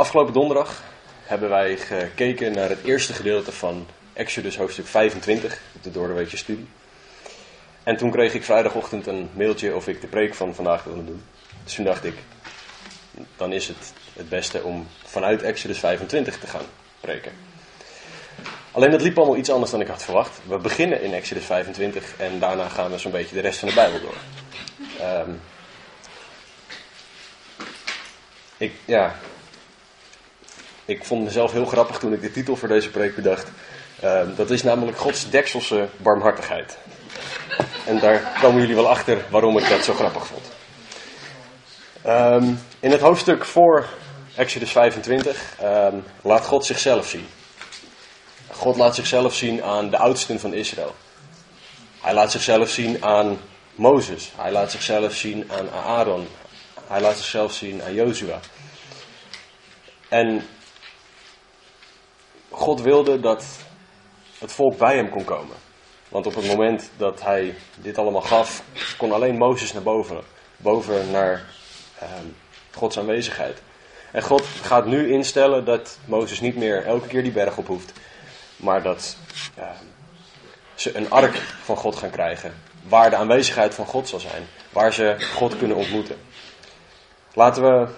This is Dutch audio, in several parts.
Afgelopen donderdag hebben wij gekeken naar het eerste gedeelte van Exodus hoofdstuk 25 op de Doordeweekje studie. En toen kreeg ik vrijdagochtend een mailtje of ik de preek van vandaag wilde doen. Dus toen dacht ik, dan is het het beste om vanuit Exodus 25 te gaan preken. Alleen dat liep allemaal iets anders dan ik had verwacht. We beginnen in Exodus 25 en daarna gaan we zo'n beetje de rest van de Bijbel door. Ehm, ik, ja, ik vond mezelf heel grappig toen ik de titel voor deze preek bedacht. Ehm, dat is namelijk Gods dekselse barmhartigheid. En daar komen jullie wel achter waarom ik dat zo grappig vond. Ehm, in het hoofdstuk voor Exodus 25 laat God zichzelf zien. God laat zichzelf zien aan de oudsten van Israël. Hij laat zichzelf zien aan Mozes. Hij laat zichzelf zien aan Aaron. Hij laat zichzelf zien aan Jozua. En God wilde dat het volk bij hem kon komen. Want op het moment dat hij dit allemaal gaf, kon alleen Mozes naar boven. Boven naar eh, Gods aanwezigheid. En God gaat nu instellen dat Mozes niet meer elke keer die berg op hoeft. Maar dat uh, ze een ark van God gaan krijgen. Waar de aanwezigheid van God zal zijn. Waar ze God kunnen ontmoeten. Laten we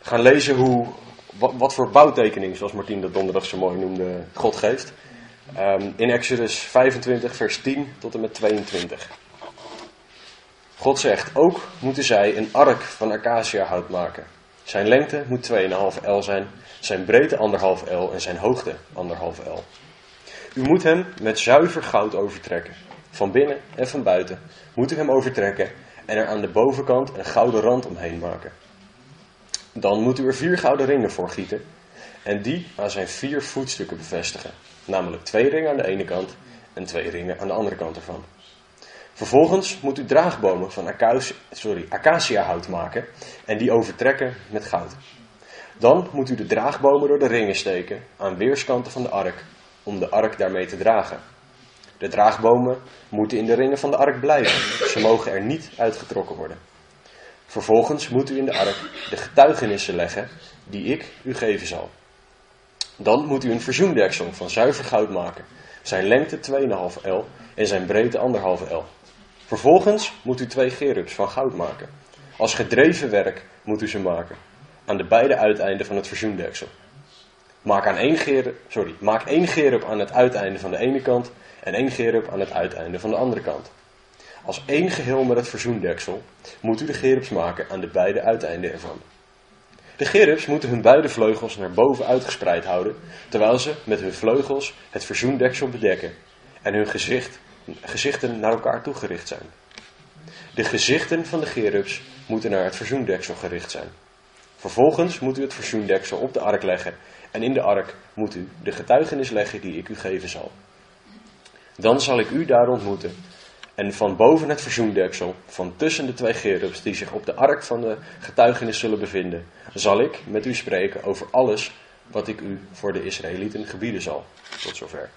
gaan lezen hoe, wat, voor bouwtekening, zoals Martien dat donderdag zo mooi noemde, God geeft. Um, in Exodus 25, vers 10 tot en met 22. God zegt, ook moeten zij een ark van acaciahout maken. Zijn lengte moet 2,5 L zijn, zijn breedte 1,5 L en zijn hoogte 1,5 L. U moet hem met zuiver goud overtrekken. Van binnen en van buiten moet u hem overtrekken en er aan de bovenkant een gouden rand omheen maken. Dan moet u er vier gouden ringen voor gieten en die aan zijn vier voetstukken bevestigen. Namelijk twee ringen aan de ene kant en twee ringen aan de andere kant ervan. Vervolgens moet u draagbomen van acaciahout maken en die overtrekken met goud. Dan moet u de draagbomen door de ringen steken aan weerskanten van de ark om de ark daarmee te dragen. De draagbomen moeten in de ringen van de ark blijven. Ze mogen er niet uitgetrokken worden. Vervolgens moet u in de ark de getuigenissen leggen die ik u geven zal. Dan moet u een verzoendeksel van zuiver goud maken. Zijn lengte 2,5 L en zijn breedte 1,5 L. Vervolgens moet u twee gerubs van goud maken. Als gedreven werk moet u ze maken. Aan de beide uiteinden van het verzoendeksel. Maak, aan één gerub, sorry, maak één gerub aan het uiteinde van de ene kant en één gerub aan het uiteinde van de andere kant. Als één geheel met het verzoendeksel moet u de gerubs maken aan de beide uiteinden ervan. De gerubs moeten hun beide vleugels naar boven uitgespreid houden, terwijl ze met hun vleugels het verzoendeksel bedekken en hun gezicht, gezichten naar elkaar toegericht zijn. De gezichten van de gerubs moeten naar het verzoendeksel gericht zijn. Vervolgens moet u het verzoendeksel op de ark leggen en in de ark moet u de getuigenis leggen die ik u geven zal. Dan zal ik u daar ontmoeten en van boven het verzoendeksel, van tussen de twee gerubs die zich op de ark van de getuigenis zullen bevinden, zal ik met u spreken over alles wat ik u voor de Israëlieten gebieden zal. Tot zover.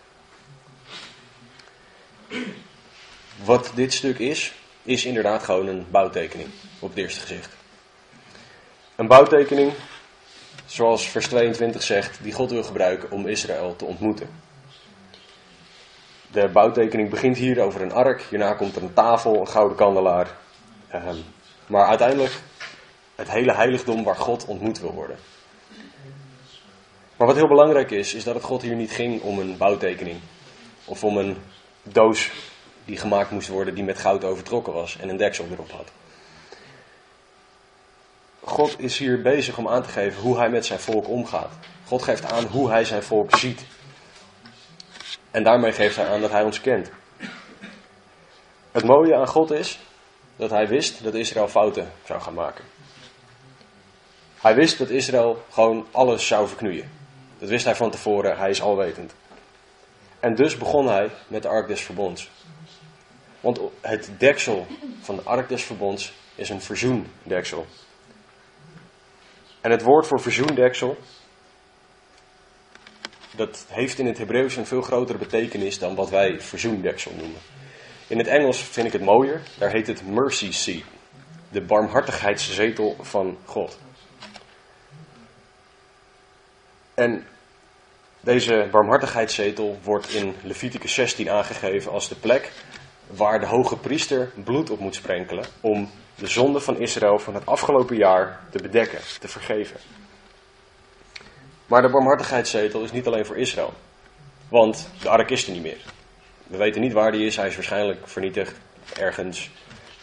Wat dit stuk is, is inderdaad gewoon een bouwtekening op het eerste gezicht. Een bouwtekening, zoals vers 22 zegt, die God wil gebruiken om Israël te ontmoeten. De bouwtekening begint hier over een ark, hierna komt er een tafel, een gouden kandelaar. Ehm, maar uiteindelijk het hele heiligdom waar God ontmoet wil worden. Maar wat heel belangrijk is, is dat het God hier niet ging om een bouwtekening. Of om een doos die gemaakt moest worden die met goud overtrokken was en een deksel erop had. God is hier bezig om aan te geven hoe hij met zijn volk omgaat. God geeft aan hoe hij zijn volk ziet. En daarmee geeft hij aan dat hij ons kent. Het mooie aan God is dat hij wist dat Israël fouten zou gaan maken. Hij wist dat Israël gewoon alles zou verknoeien. Dat wist hij van tevoren, hij is alwetend. En dus begon hij met de Ark des Verbonds. Want het deksel van de Ark des Verbonds is een verzoendeksel. En het woord voor verzoendeksel, dat heeft in het Hebreeuws een veel grotere betekenis dan wat wij verzoendeksel noemen. In het Engels vind ik het mooier, daar heet het mercy seat, de barmhartigheidszetel van God. En deze barmhartigheidszetel wordt in Leviticus 16 aangegeven als de plek waar de hoge priester bloed op moet sprenkelen om de zonde van Israël van het afgelopen jaar te bedekken, te vergeven. Maar de barmhartigheidszetel is niet alleen voor Israël, want de ark is er niet meer. We weten niet waar die is, hij is waarschijnlijk vernietigd ergens.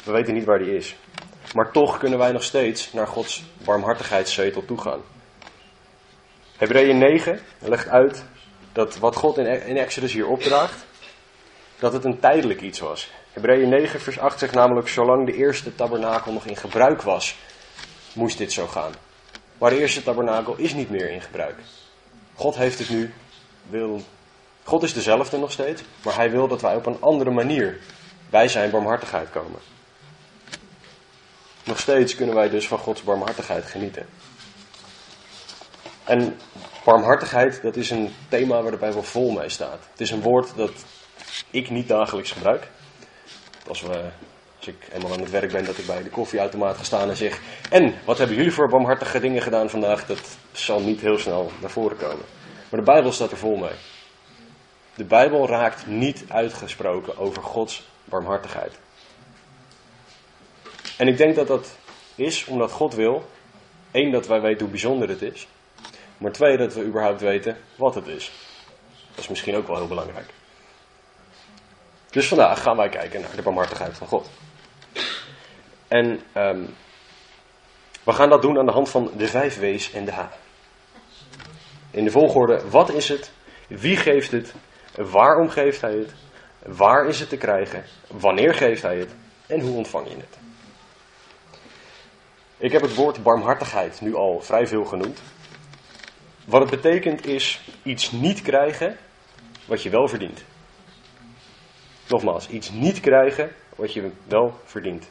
We weten niet waar die is. Maar toch kunnen wij nog steeds naar Gods barmhartigheidszetel toe gaan. Hebreeën 9 legt uit dat wat God in Exodus hier opdraagt, dat het een tijdelijk iets was. Hebreeën 9 vers 8 zegt namelijk, zolang de eerste tabernakel nog in gebruik was, moest dit zo gaan. Maar de eerste tabernakel is niet meer in gebruik. God heeft het nu, wil, God is dezelfde nog steeds, maar hij wil dat wij op een andere manier bij zijn barmhartigheid komen. Nog steeds kunnen wij dus van Gods barmhartigheid genieten. En barmhartigheid, dat is een thema waar de Bijbel vol mee staat. Het is een woord dat ik niet dagelijks gebruik. Als, we, ik eenmaal aan het werk ben, dat ik bij de koffieautomaat ga staan en zeg... En, wat hebben jullie voor barmhartige dingen gedaan vandaag? Dat zal niet heel snel naar voren komen. Maar de Bijbel staat er vol mee. De Bijbel raakt niet uitgesproken over Gods barmhartigheid. En ik denk dat dat is omdat God wil, één, dat wij weten hoe bijzonder het is. Maar twee, dat we überhaupt weten wat het is. Dat is misschien ook wel heel belangrijk. Dus vandaag gaan wij kijken naar de barmhartigheid van God. En um, we gaan dat doen aan de hand van de vijf W's en de H. In de volgorde, wat is het? Wie geeft het? Waarom geeft hij het? Waar is het te krijgen? Wanneer geeft hij het? En hoe ontvang je het? Ik heb het woord barmhartigheid nu al vrij veel genoemd. Wat het betekent is iets niet krijgen wat je wel verdient. Nogmaals, iets niet krijgen wat je wel verdient.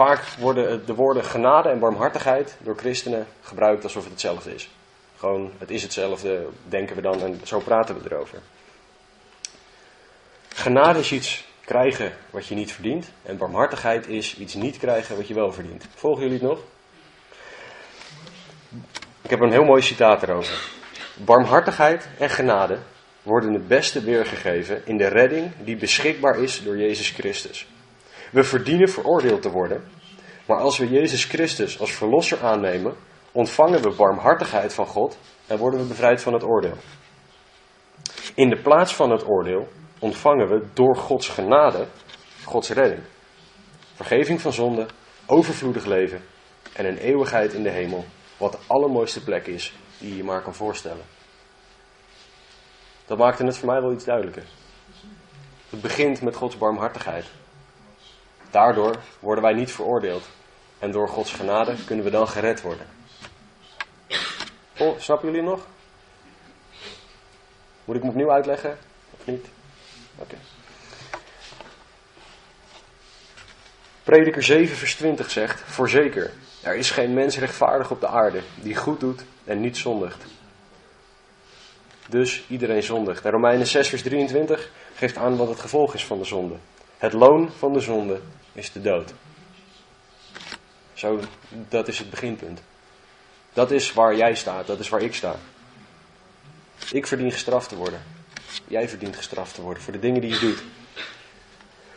Vaak worden de woorden genade en barmhartigheid door christenen gebruikt alsof het hetzelfde is. Gewoon, het is hetzelfde, denken we dan en zo praten we erover. Genade is iets krijgen wat je niet verdient. En barmhartigheid is iets niet krijgen wat je wel verdient. Volgen jullie het nog? Ik heb een heel mooi citaat erover. Barmhartigheid en genade worden het beste weergegeven in de redding die beschikbaar is door Jezus Christus. We verdienen veroordeeld te worden, maar als we Jezus Christus als verlosser aannemen, ontvangen we barmhartigheid van God en worden we bevrijd van het oordeel. In de plaats van het oordeel ontvangen we door Gods genade Gods redding. Vergeving van zonde, overvloedig leven en een eeuwigheid in de hemel, wat de allermooiste plek is die je je maar kan voorstellen. Dat maakte het voor mij wel iets duidelijker. Het begint met Gods barmhartigheid. Daardoor worden wij niet veroordeeld. En door Gods genade kunnen we dan gered worden. Oh, snappen jullie nog? Moet ik hem opnieuw uitleggen? Of niet? Oké. Prediker 7 vers 20 zegt, voorzeker, er is geen mens rechtvaardig op de aarde die goed doet en niet zondigt. Dus iedereen zondigt. En Romeinen 6 vers 23 geeft aan wat het gevolg is van de zonde. Het loon van de zonde is de dood. Zo, dat is het beginpunt. Dat is waar jij staat, dat is waar ik sta. Ik verdien gestraft te worden. Jij verdient gestraft te worden voor de dingen die je doet.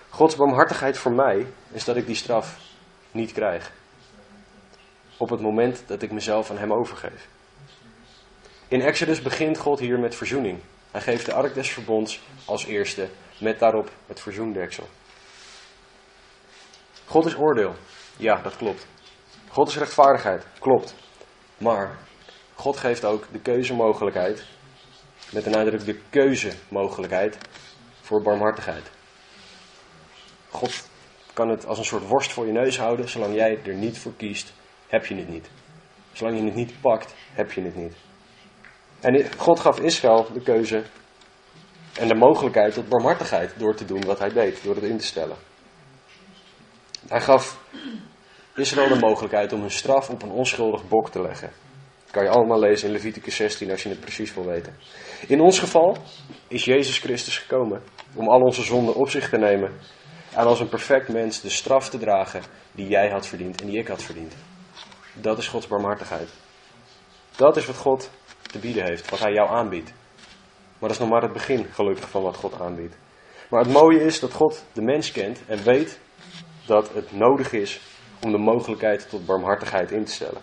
Gods barmhartigheid voor mij is dat ik die straf niet krijg. Op het moment dat ik mezelf aan Hem overgeef. In Exodus begint God hier met verzoening. Hij geeft de ark des verbonds als eerste, met daarop het verzoendeksel. God is oordeel. Ja, dat klopt. God is rechtvaardigheid. Klopt. Maar God geeft ook de keuzemogelijkheid met een nadruk de keuzemogelijkheid voor barmhartigheid. God kan het als een soort worst voor je neus houden. Zolang jij er niet voor kiest, heb je het niet. Zolang je het niet pakt, heb je het niet. En God gaf Israël de keuze en de mogelijkheid tot barmhartigheid door te doen wat hij deed, door het in te stellen. Hij gaf Israël de mogelijkheid om hun straf op een onschuldig bok te leggen. Kan je allemaal lezen in Leviticus 16 als je het precies wil weten. In ons geval is Jezus Christus gekomen om al onze zonden op zich te nemen. En als een perfect mens de straf te dragen die jij had verdiend en die ik had verdiend. Dat is Gods barmhartigheid. Dat is wat God te bieden heeft, wat hij jou aanbiedt. Maar dat is nog maar het begin, gelukkig, van wat God aanbiedt. Maar het mooie is dat God de mens kent en weet dat het nodig is om de mogelijkheid tot barmhartigheid in te stellen.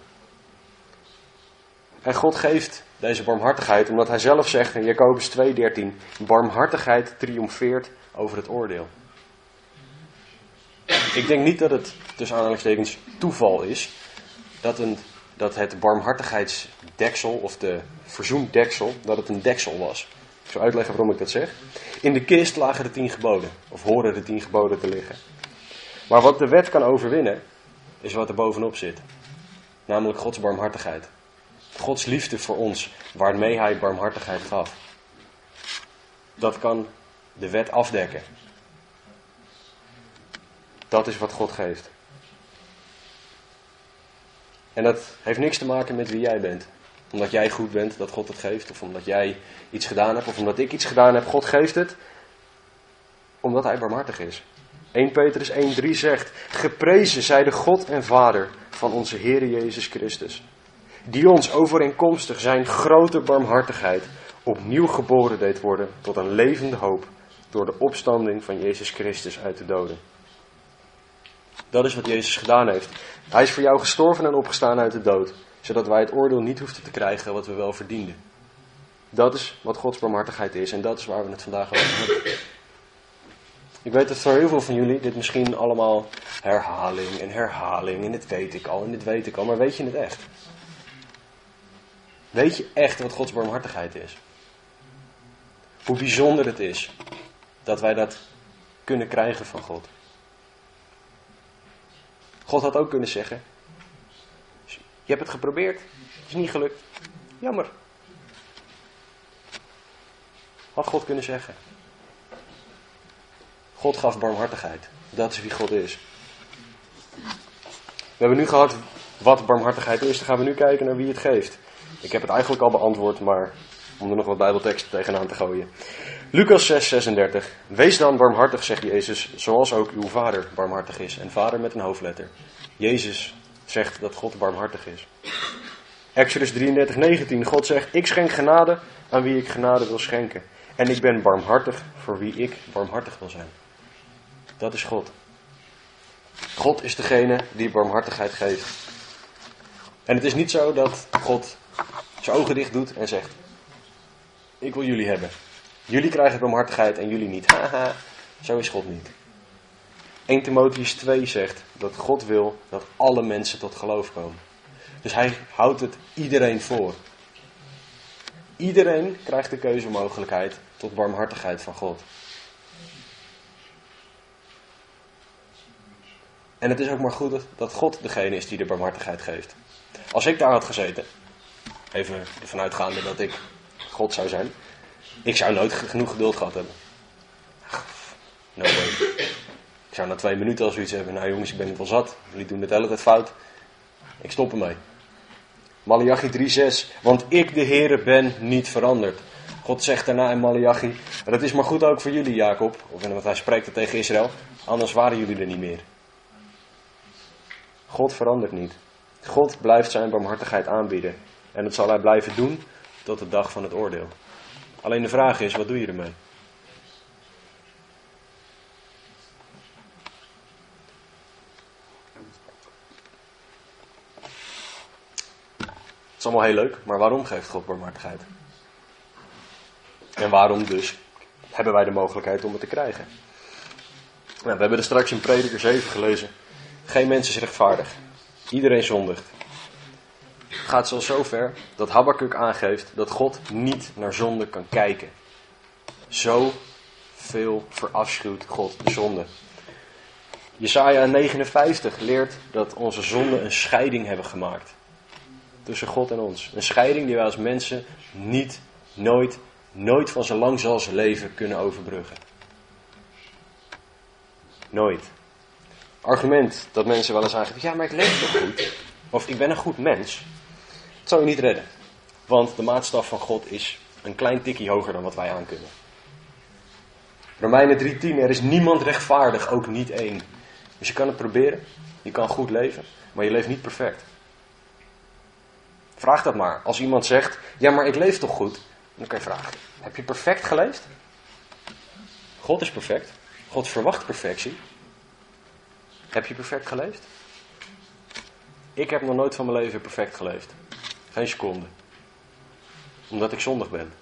En God geeft deze barmhartigheid omdat hij zelf zegt in Jacobus 2:13, barmhartigheid triomfeert over het oordeel. Ik denk niet dat het tussen aanhalingstekens toeval is dat, een, dat het barmhartigheidsdeksel of de verzoendeksel, dat het een deksel was. Ik zal uitleggen waarom ik dat zeg. In de kist lagen de tien geboden, of horen de tien geboden te liggen. Maar wat de wet kan overwinnen, is wat er bovenop zit. Namelijk Gods barmhartigheid. Gods liefde voor ons, waarmee Hij barmhartigheid gaf. Dat kan de wet afdekken. Dat is wat God geeft. En dat heeft niks te maken met wie jij bent. Omdat jij goed bent dat God het geeft. Of omdat jij iets gedaan hebt. Of omdat ik iets gedaan heb. God geeft het. Omdat hij barmhartig is. 1 Petrus 1.3 zegt. Geprezen zij de God en Vader van onze Heer Jezus Christus. Die ons overeenkomstig zijn grote barmhartigheid opnieuw geboren deed worden tot een levende hoop door de opstanding van Jezus Christus uit de doden. Dat is wat Jezus gedaan heeft. Hij is voor jou gestorven en opgestaan uit de dood, zodat wij het oordeel niet hoefden te krijgen wat we wel verdienden. Dat is wat Gods barmhartigheid is en dat is waar we het vandaag over hebben. Ik weet dat voor heel veel van jullie dit misschien allemaal herhaling en herhaling en dit weet ik al en dit weet ik al, maar weet je het echt? Weet je echt wat Gods barmhartigheid is? Hoe bijzonder het is dat wij dat kunnen krijgen van God. God had ook kunnen zeggen: Je hebt het geprobeerd, het is niet gelukt. Jammer. Had God kunnen zeggen. God gaf barmhartigheid. Dat is wie God is. We hebben nu gehad wat barmhartigheid is. Dan gaan we nu kijken naar wie het geeft. Ik heb het eigenlijk al beantwoord, maar om er nog wat bijbelteksten tegenaan te gooien. Lucas 6, 36. Wees dan barmhartig, zegt Jezus, zoals ook uw vader barmhartig is. En vader met een hoofdletter. Jezus zegt dat God barmhartig is. Exodus 33, 19. God zegt, ik schenk genade aan wie ik genade wil schenken. En ik ben barmhartig voor wie ik barmhartig wil zijn. Dat is God. God is degene die barmhartigheid geeft. En het is niet zo dat God zijn ogen dicht doet en zegt: Ik wil jullie hebben. Jullie krijgen barmhartigheid en jullie niet. Haha, zo is God niet. 1 Timotheus 2 zegt dat God wil dat alle mensen tot geloof komen. Dus hij houdt het iedereen voor. Iedereen krijgt de keuzemogelijkheid tot barmhartigheid van God. En het is ook maar goed dat God degene is die de barmhartigheid geeft. Als ik daar had gezeten, even ervan uitgaande dat ik God zou zijn, ik zou nooit genoeg geduld gehad hebben. No way. Ik zou na twee minuten al zoiets hebben. Nou jongens, ik ben het wel zat. Jullie doen het hele tijd fout. Ik stop ermee. Malachi 3:6. Want ik, de Heere, ben niet veranderd. God zegt daarna in Malachi. En dat is maar goed ook voor jullie, Jacob. Of want hij spreekt het tegen Israël. Anders waren jullie er niet meer. God verandert niet. God blijft zijn barmhartigheid aanbieden. En dat zal hij blijven doen tot de dag van het oordeel. Alleen de vraag is, wat doe je ermee? Het is allemaal heel leuk, maar waarom geeft God barmhartigheid? En waarom dus hebben wij de mogelijkheid om het te krijgen? Nou, we hebben er straks in Prediker 7 gelezen. Geen mens is. Iedereen zondigt. Het gaat zelfs zover dat Habakkuk aangeeft dat God niet naar zonde kan kijken. Zo veel verafschuwt God de zonde. Jesaja 59 leert dat onze zonden een scheiding hebben gemaakt. Tussen God en ons. Een scheiding die wij als mensen niet, nooit, nooit van zo lang zal zijn leven kunnen overbruggen. Nooit. Argument dat mensen wel eens aangeven, ja maar ik leef toch goed? Of ik ben een goed mens. Dat zou je niet redden. Want de maatstaf van God is een klein tikje hoger dan wat wij aankunnen. Romeinen 3:10, er is niemand rechtvaardig, ook niet één. Dus je kan het proberen, je kan goed leven, maar je leeft niet perfect. Vraag dat maar. Als iemand zegt, ja maar ik leef toch goed? Dan kan je vragen, heb je perfect geleefd? God is perfect. God verwacht perfectie. Heb je perfect geleefd? Ik heb nog nooit van mijn leven perfect geleefd. Geen seconde. Omdat ik zondig ben.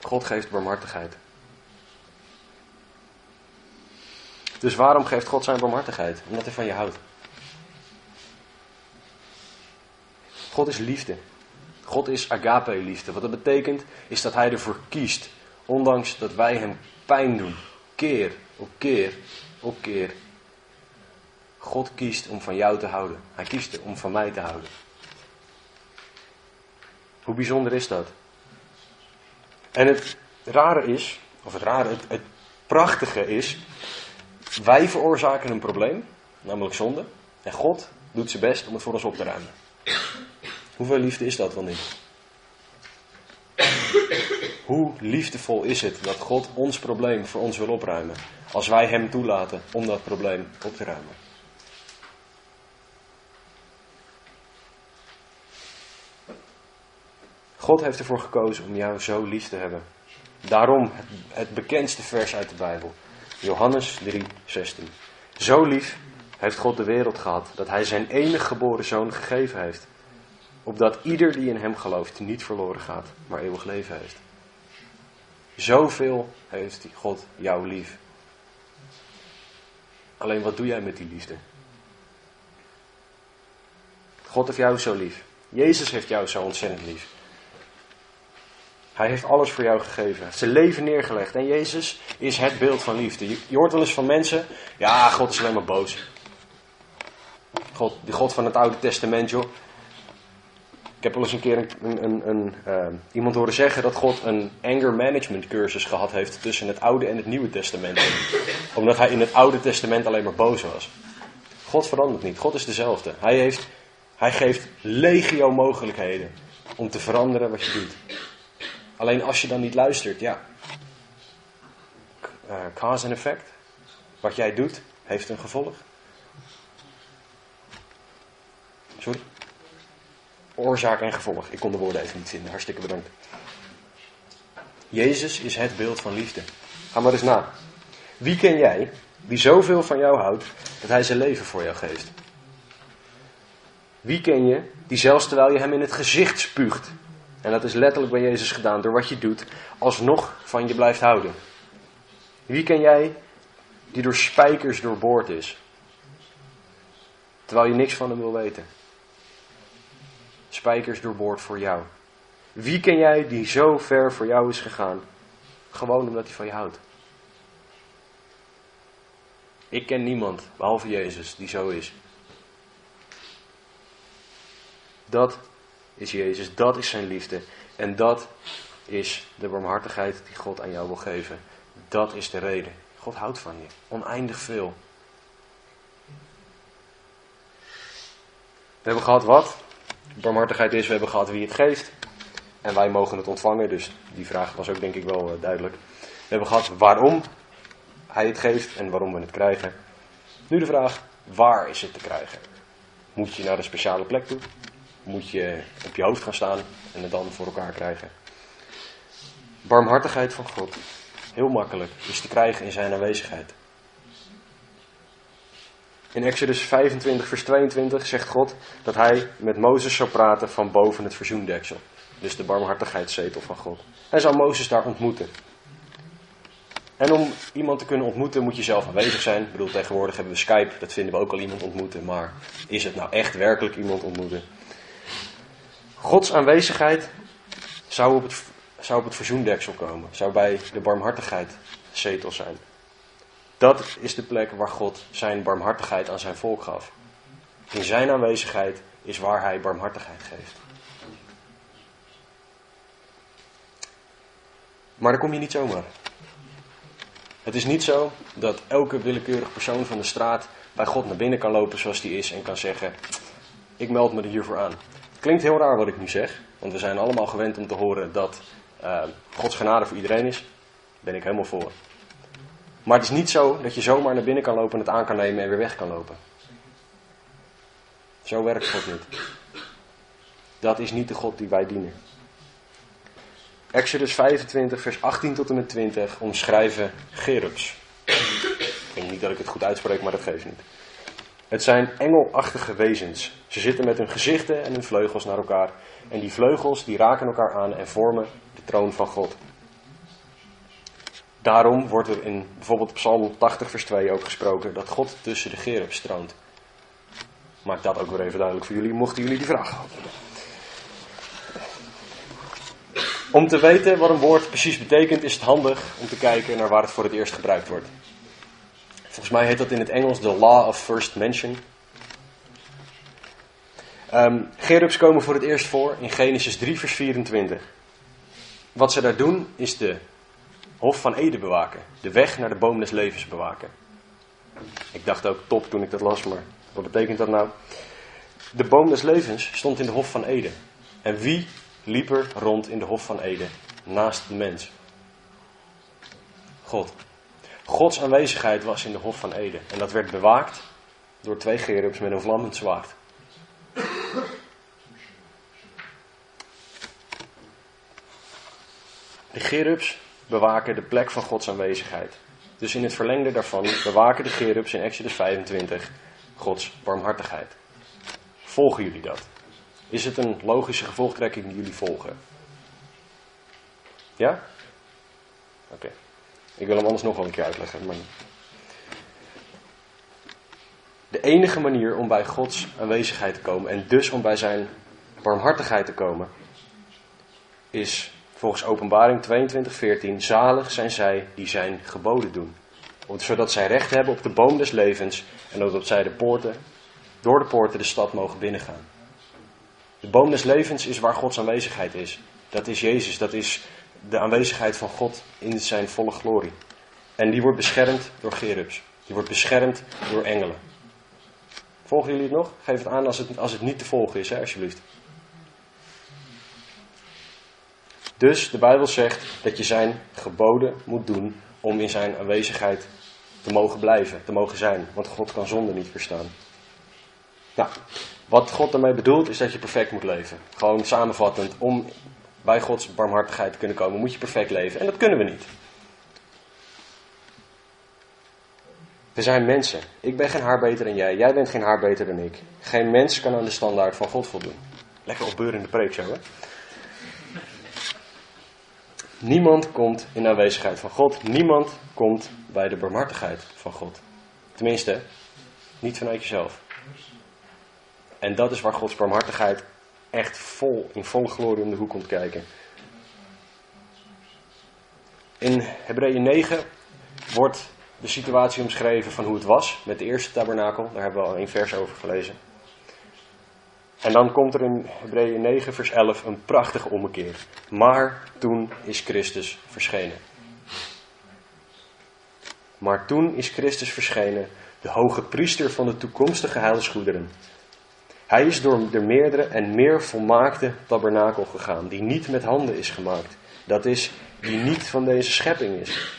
God geeft barmhartigheid. Dus waarom geeft God zijn barmhartigheid? Omdat hij van je houdt. God is liefde. God is agape liefde. Wat dat betekent is dat hij ervoor kiest. Ondanks dat wij hem pijn doen. Keer op keer op keer. God kiest om van jou te houden. Hij kiest om van mij te houden. Hoe bijzonder is dat? En het rare is, of het rare, het, het prachtige is, wij veroorzaken een probleem, namelijk zonde. En God doet zijn best om het voor ons op te ruimen. Hoeveel liefde is dat wel niet? Hoe liefdevol is het dat God ons probleem voor ons wil opruimen, als wij Hem toelaten om dat probleem op te ruimen? God heeft ervoor gekozen om jou zo lief te hebben. Daarom het bekendste vers uit de Bijbel. Johannes 3, 16. Zo lief heeft God de wereld gehad dat hij zijn enige geboren zoon gegeven heeft. Opdat ieder die in hem gelooft niet verloren gaat, maar eeuwig leven heeft. Zoveel heeft God jou lief. Alleen wat doe jij met die liefde? God heeft jou zo lief. Jezus heeft jou zo ontzettend lief. Hij heeft alles voor jou gegeven. Hij heeft zijn leven neergelegd. En Jezus is het beeld van liefde. Je, hoort wel eens van mensen, ja, God is alleen maar boos. God, die God van het Oude Testament, joh. Ik heb wel eens een keer een, een, een, uh, iemand horen zeggen dat God een anger management cursus gehad heeft tussen het Oude en het Nieuwe Testament. Omdat hij in het Oude Testament alleen maar boos was. God verandert niet. God is dezelfde. Hij, heeft, hij geeft legio mogelijkheden om te veranderen wat je doet. Alleen als je dan niet luistert, ja. Uh, cause en effect. Wat jij doet, heeft een gevolg. Sorry? Oorzaak en gevolg. Ik kon de woorden even niet vinden. Hartstikke bedankt. Jezus is het beeld van liefde. Ga maar eens na. Wie ken jij die zoveel van jou houdt dat hij zijn leven voor jou geeft? Wie ken je die zelfs terwijl je hem in het gezicht spuugt, en dat is letterlijk bij Jezus gedaan, door wat je doet, alsnog van je blijft houden? Wie ken jij die door spijkers doorboord is, terwijl je niks van hem wil weten? Spijkers doorboord voor jou. Wie ken jij die zo ver voor jou is gegaan, gewoon omdat hij van je houdt? Ik ken niemand, behalve Jezus, die zo is. Dat is Jezus, dat is zijn liefde. En dat is de barmhartigheid die God aan jou wil geven. Dat is de reden. God houdt van je, oneindig veel. We hebben gehad wat barmhartigheid is, we hebben gehad wie het geeft. En wij mogen het ontvangen, dus die vraag was ook denk ik wel eh, duidelijk. We hebben gehad waarom hij het geeft en waarom we het krijgen. Nu de vraag, waar is het te krijgen? Moet je naar een speciale plek toe? Moet je op je hoofd gaan staan en het dan voor elkaar krijgen. Barmhartigheid van God, heel makkelijk, is te krijgen in zijn aanwezigheid. In Exodus 25, vers 22 zegt God dat hij met Mozes zou praten van boven het verzoendeksel. Dus de barmhartigheidszetel van God. Hij zou Mozes daar ontmoeten. En om iemand te kunnen ontmoeten moet je zelf aanwezig zijn. Ik bedoel, tegenwoordig hebben we Skype, dat vinden we ook al iemand ontmoeten. Maar is het nou echt werkelijk iemand ontmoeten? Gods aanwezigheid zou op, het, zou op het verzoendeksel komen. Zou bij de barmhartigheid zetel zijn. Dat is de plek waar God zijn barmhartigheid aan zijn volk gaf. In zijn aanwezigheid is waar hij barmhartigheid geeft. Maar daar kom je niet zomaar. Het is niet zo dat elke willekeurig persoon van de straat bij God naar binnen kan lopen zoals die is en kan zeggen: Ik meld me er hiervoor aan. Klinkt heel raar wat ik nu zeg, want we zijn allemaal gewend om te horen dat uh, Gods genade voor iedereen is. Daar ben ik helemaal voor. Maar het is niet zo dat je zomaar naar binnen kan lopen en het aan kan nemen en weer weg kan lopen. Zo werkt God niet. Dat is niet de God die wij dienen. Exodus 25, vers 18 tot en met 20 omschrijven gerubs. Ik denk niet dat ik het goed uitspreek, maar dat geeft niet. Het zijn engelachtige wezens. Ze zitten met hun gezichten en hun vleugels naar elkaar. En die vleugels die raken elkaar aan en vormen de troon van God. Daarom wordt er in bijvoorbeeld Psalm 80 vers 2 ook gesproken dat God tussen de gerubs stroomt. Maak dat ook weer even duidelijk voor jullie, mochten jullie die vraag hebben. Om te weten wat een woord precies betekent, is het handig om te kijken naar waar het voor het eerst gebruikt wordt. Volgens mij heet dat in het Engels de Law of First Mention. Um, gerubs komen voor het eerst voor in Genesis 3, vers 24. Wat ze daar doen, is de Hof van Eden bewaken. De weg naar de boom des levens bewaken. Ik dacht ook top toen ik dat las, maar wat betekent dat nou? De boom des levens stond in de Hof van Eden. En wie liep er rond in de Hof van Eden naast de mens? God. Gods aanwezigheid was in de Hof van Eden. En dat werd bewaakt door twee gerubs met een vlammend zwaard. De gerubs bewaken de plek van Gods aanwezigheid. Dus in het verlengde daarvan bewaken de gerubs in Exodus 25 Gods barmhartigheid. Volgen jullie dat? Is het een logische gevolgtrekking die jullie volgen? Ja? Oké. Ik wil hem anders nog wel een keer uitleggen. Maar... De enige manier om bij Gods aanwezigheid te komen en dus om bij zijn barmhartigheid te komen, is volgens Openbaring 22:14 zalig zijn zij die zijn geboden doen, zodat zij recht hebben op de boom des levens en dat zij de poorten, door de poorten de stad mogen binnengaan. De boom des levens is waar Gods aanwezigheid is. Dat is Jezus, dat is de aanwezigheid van God in zijn volle glorie. En die wordt beschermd door gerubs. Die wordt beschermd door engelen. Volgen jullie het nog? Geef het aan als het, als het niet te volgen is, hè, alsjeblieft. Dus de Bijbel zegt dat je zijn geboden moet doen om in zijn aanwezigheid te mogen blijven, te mogen zijn. Want God kan zonde niet verstaan. Nou, wat God daarmee bedoelt is dat je perfect moet leven. Gewoon samenvattend, om bij Gods barmhartigheid kunnen komen, moet je perfect leven. En dat kunnen we niet. We zijn mensen. Ik ben geen haar beter dan jij. Jij bent geen haar beter dan ik. Geen mens kan aan de standaard van God voldoen. Lekker opbeurende preek zo, hè? Niemand komt in aanwezigheid van God. Niemand komt bij de barmhartigheid van God. Tenminste, niet vanuit jezelf. En dat is waar Gods barmhartigheid echt vol, in volle glorie om de hoek komt kijken. In Hebreeën 9 wordt de situatie omschreven van hoe het was met de eerste tabernakel. Daar hebben we al een vers over gelezen. En dan komt er in Hebreeën 9 vers 11 een prachtige ommekeer. Maar toen is Christus verschenen. Maar toen is Christus verschenen, de hoge priester van de toekomstige heilsgoederen. Hij is door de meerdere en meer volmaakte tabernakel gegaan, die niet met handen is gemaakt. Dat is, die niet van deze schepping is.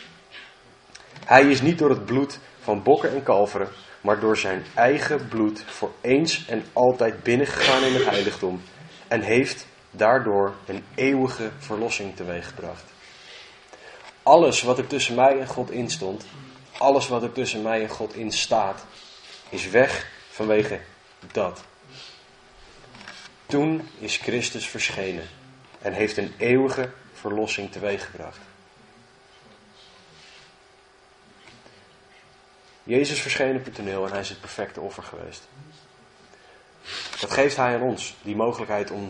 Hij is niet door het bloed van bokken en kalveren, maar door zijn eigen bloed voor eens en altijd binnengegaan in het heiligdom en heeft daardoor een eeuwige verlossing teweeggebracht. Alles wat er tussen mij en God instond, alles wat er tussen mij en God in staat, is weg vanwege dat. Toen is Christus verschenen en heeft een eeuwige verlossing teweeggebracht. Jezus verscheen op het toneel en hij is het perfecte offer geweest. Dat geeft hij aan ons, die mogelijkheid om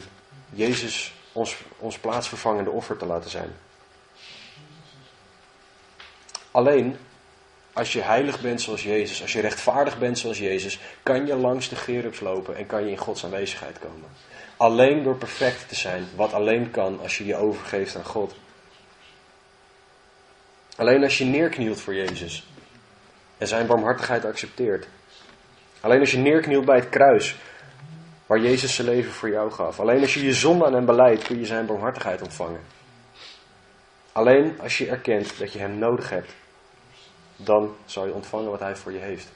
Jezus ons, ons plaatsvervangende offer te laten zijn. Alleen als je heilig bent zoals Jezus, als je rechtvaardig bent zoals Jezus, kan je langs de gerubs lopen en kan je in Gods aanwezigheid komen. Alleen door perfect te zijn, wat alleen kan als je je overgeeft aan God. Alleen als je neerknielt voor Jezus en zijn barmhartigheid accepteert. Alleen als je neerknielt bij het kruis, waar Jezus zijn leven voor jou gaf. Alleen als je je zonde aan hem beleidt, kun je zijn barmhartigheid ontvangen. Alleen als je erkent dat je hem nodig hebt, dan zal je ontvangen wat hij voor je heeft.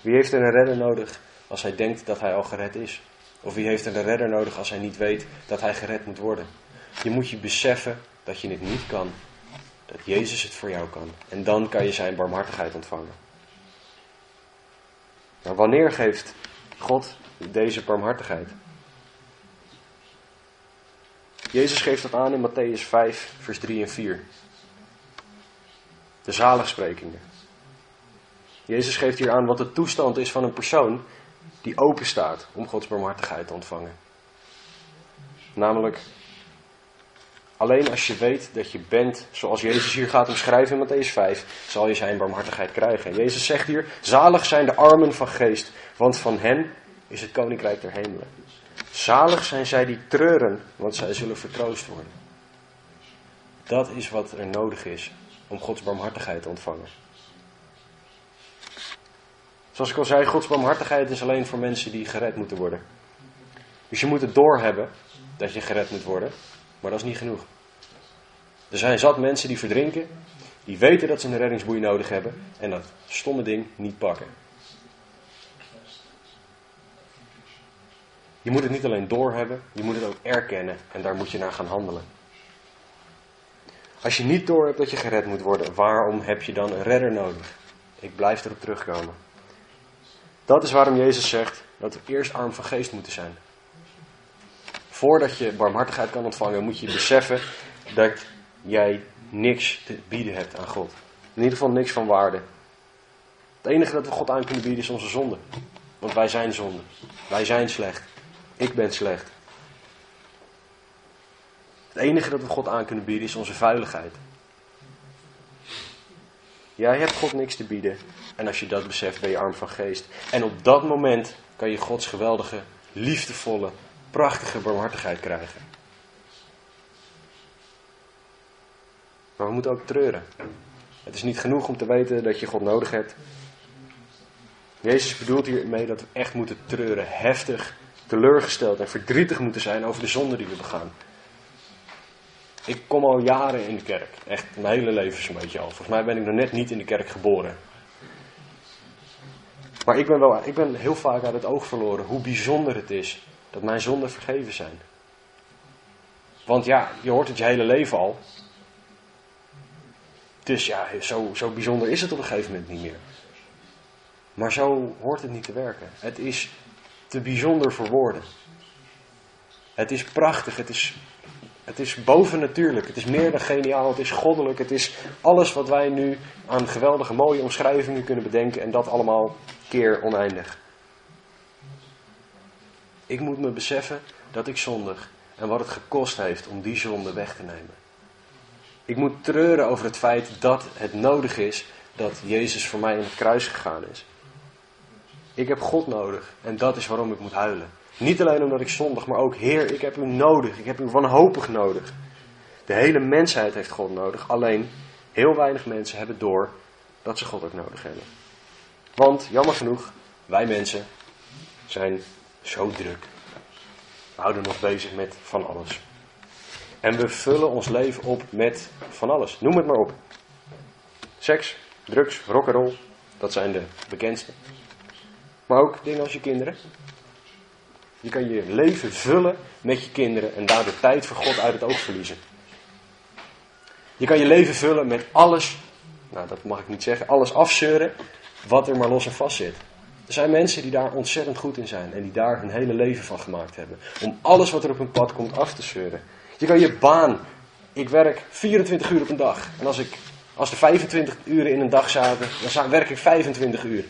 Wie heeft er een redder nodig als hij denkt dat hij al gered is? Of wie heeft een redder nodig als hij niet weet dat hij gered moet worden? Je moet je beseffen dat je het niet kan. Dat Jezus het voor jou kan. En dan kan je zijn barmhartigheid ontvangen. Maar wanneer geeft God deze barmhartigheid? Jezus geeft dat aan in Matthäus 5, vers 3 en 4. De zaligsprekingen. Jezus geeft hier aan wat de toestand is van een persoon die open staat om Gods barmhartigheid te ontvangen. Namelijk, alleen als je weet dat je bent zoals Jezus hier gaat omschrijven in Matthäus 5, zal je zijn barmhartigheid krijgen. Jezus zegt hier, zalig zijn de armen van geest, want van hen is het koninkrijk der hemelen. Zalig zijn zij die treuren, want zij zullen vertroost worden. Dat is wat er nodig is om Gods barmhartigheid te ontvangen. Zoals ik al zei, Gods barmhartigheid is alleen voor mensen die gered moeten worden. Dus je moet het doorhebben dat je gered moet worden, maar dat is niet genoeg. Er zijn zat mensen die verdrinken, die weten dat ze een reddingsboei nodig hebben en dat stomme ding niet pakken. Je moet het niet alleen doorhebben, je moet het ook erkennen en daar moet je naar gaan handelen. Als je niet door hebt dat je gered moet worden, waarom heb je dan een redder nodig? Ik blijf erop terugkomen. Dat is waarom Jezus zegt dat we eerst arm van geest moeten zijn. Voordat je barmhartigheid kan ontvangen, moet je beseffen dat jij niks te bieden hebt aan God. In ieder geval niks van waarde. Het enige dat we God aan kunnen bieden is onze zonde. Want wij zijn zonde. Wij zijn slecht. Ik ben slecht. Het enige dat we God aan kunnen bieden is onze vuiligheid. Jij hebt God niks te bieden. En als je dat beseft, ben je arm van geest. En op dat moment kan je Gods geweldige, liefdevolle, prachtige barmhartigheid krijgen. Maar we moeten ook treuren. Het is niet genoeg om te weten dat je God nodig hebt. Jezus bedoelt hiermee dat we echt moeten treuren, heftig teleurgesteld en verdrietig moeten zijn over de zonde die we begaan. Ik kom al jaren in de kerk. Echt mijn hele leven zo'n beetje al. Volgens mij ben ik nog net niet in de kerk geboren. Maar ik ben, wel, ik ben heel vaak uit het oog verloren hoe bijzonder het is dat mijn zonden vergeven zijn. Want ja, je hoort het je hele leven al. Dus ja, zo, zo bijzonder is het op een gegeven moment niet meer. Maar zo hoort het niet te werken. Het is te bijzonder voor woorden. Het is prachtig, het is, het is bovennatuurlijk, het is meer dan geniaal, het is goddelijk, het is alles wat wij nu aan geweldige mooie omschrijvingen kunnen bedenken en dat allemaal keer oneindig. Ik moet me beseffen dat ik zondig en wat het gekost heeft om die zonde weg te nemen. Ik moet treuren over het feit dat het nodig is dat Jezus voor mij in het kruis gegaan is. Ik heb God nodig en dat is waarom ik moet huilen. Niet alleen omdat ik zondig, maar ook Heer, ik heb u nodig. Ik heb u wanhopig nodig. De hele mensheid heeft God nodig. Alleen heel weinig mensen hebben door dat ze God ook nodig hebben. Want jammer genoeg, wij mensen zijn zo druk. We houden nog bezig met van alles. En we vullen ons leven op met van alles. Noem het maar op. Seks, drugs, rock'n'roll, dat zijn de bekendste. Maar ook dingen als je kinderen. Je kan je leven vullen met je kinderen en daardoor tijd voor God uit het oog verliezen. Je kan je leven vullen met alles, nou dat mag ik niet zeggen, alles afzeuren wat er maar los en vast zit. Er zijn mensen die daar ontzettend goed in zijn en die daar hun hele leven van gemaakt hebben. Om alles wat er op hun pad komt af te zeuren. Je kan je baan, ik werk 24 uur op een dag. En als, ik, als er 25 uren in een dag zaten, dan werk ik 25 uur.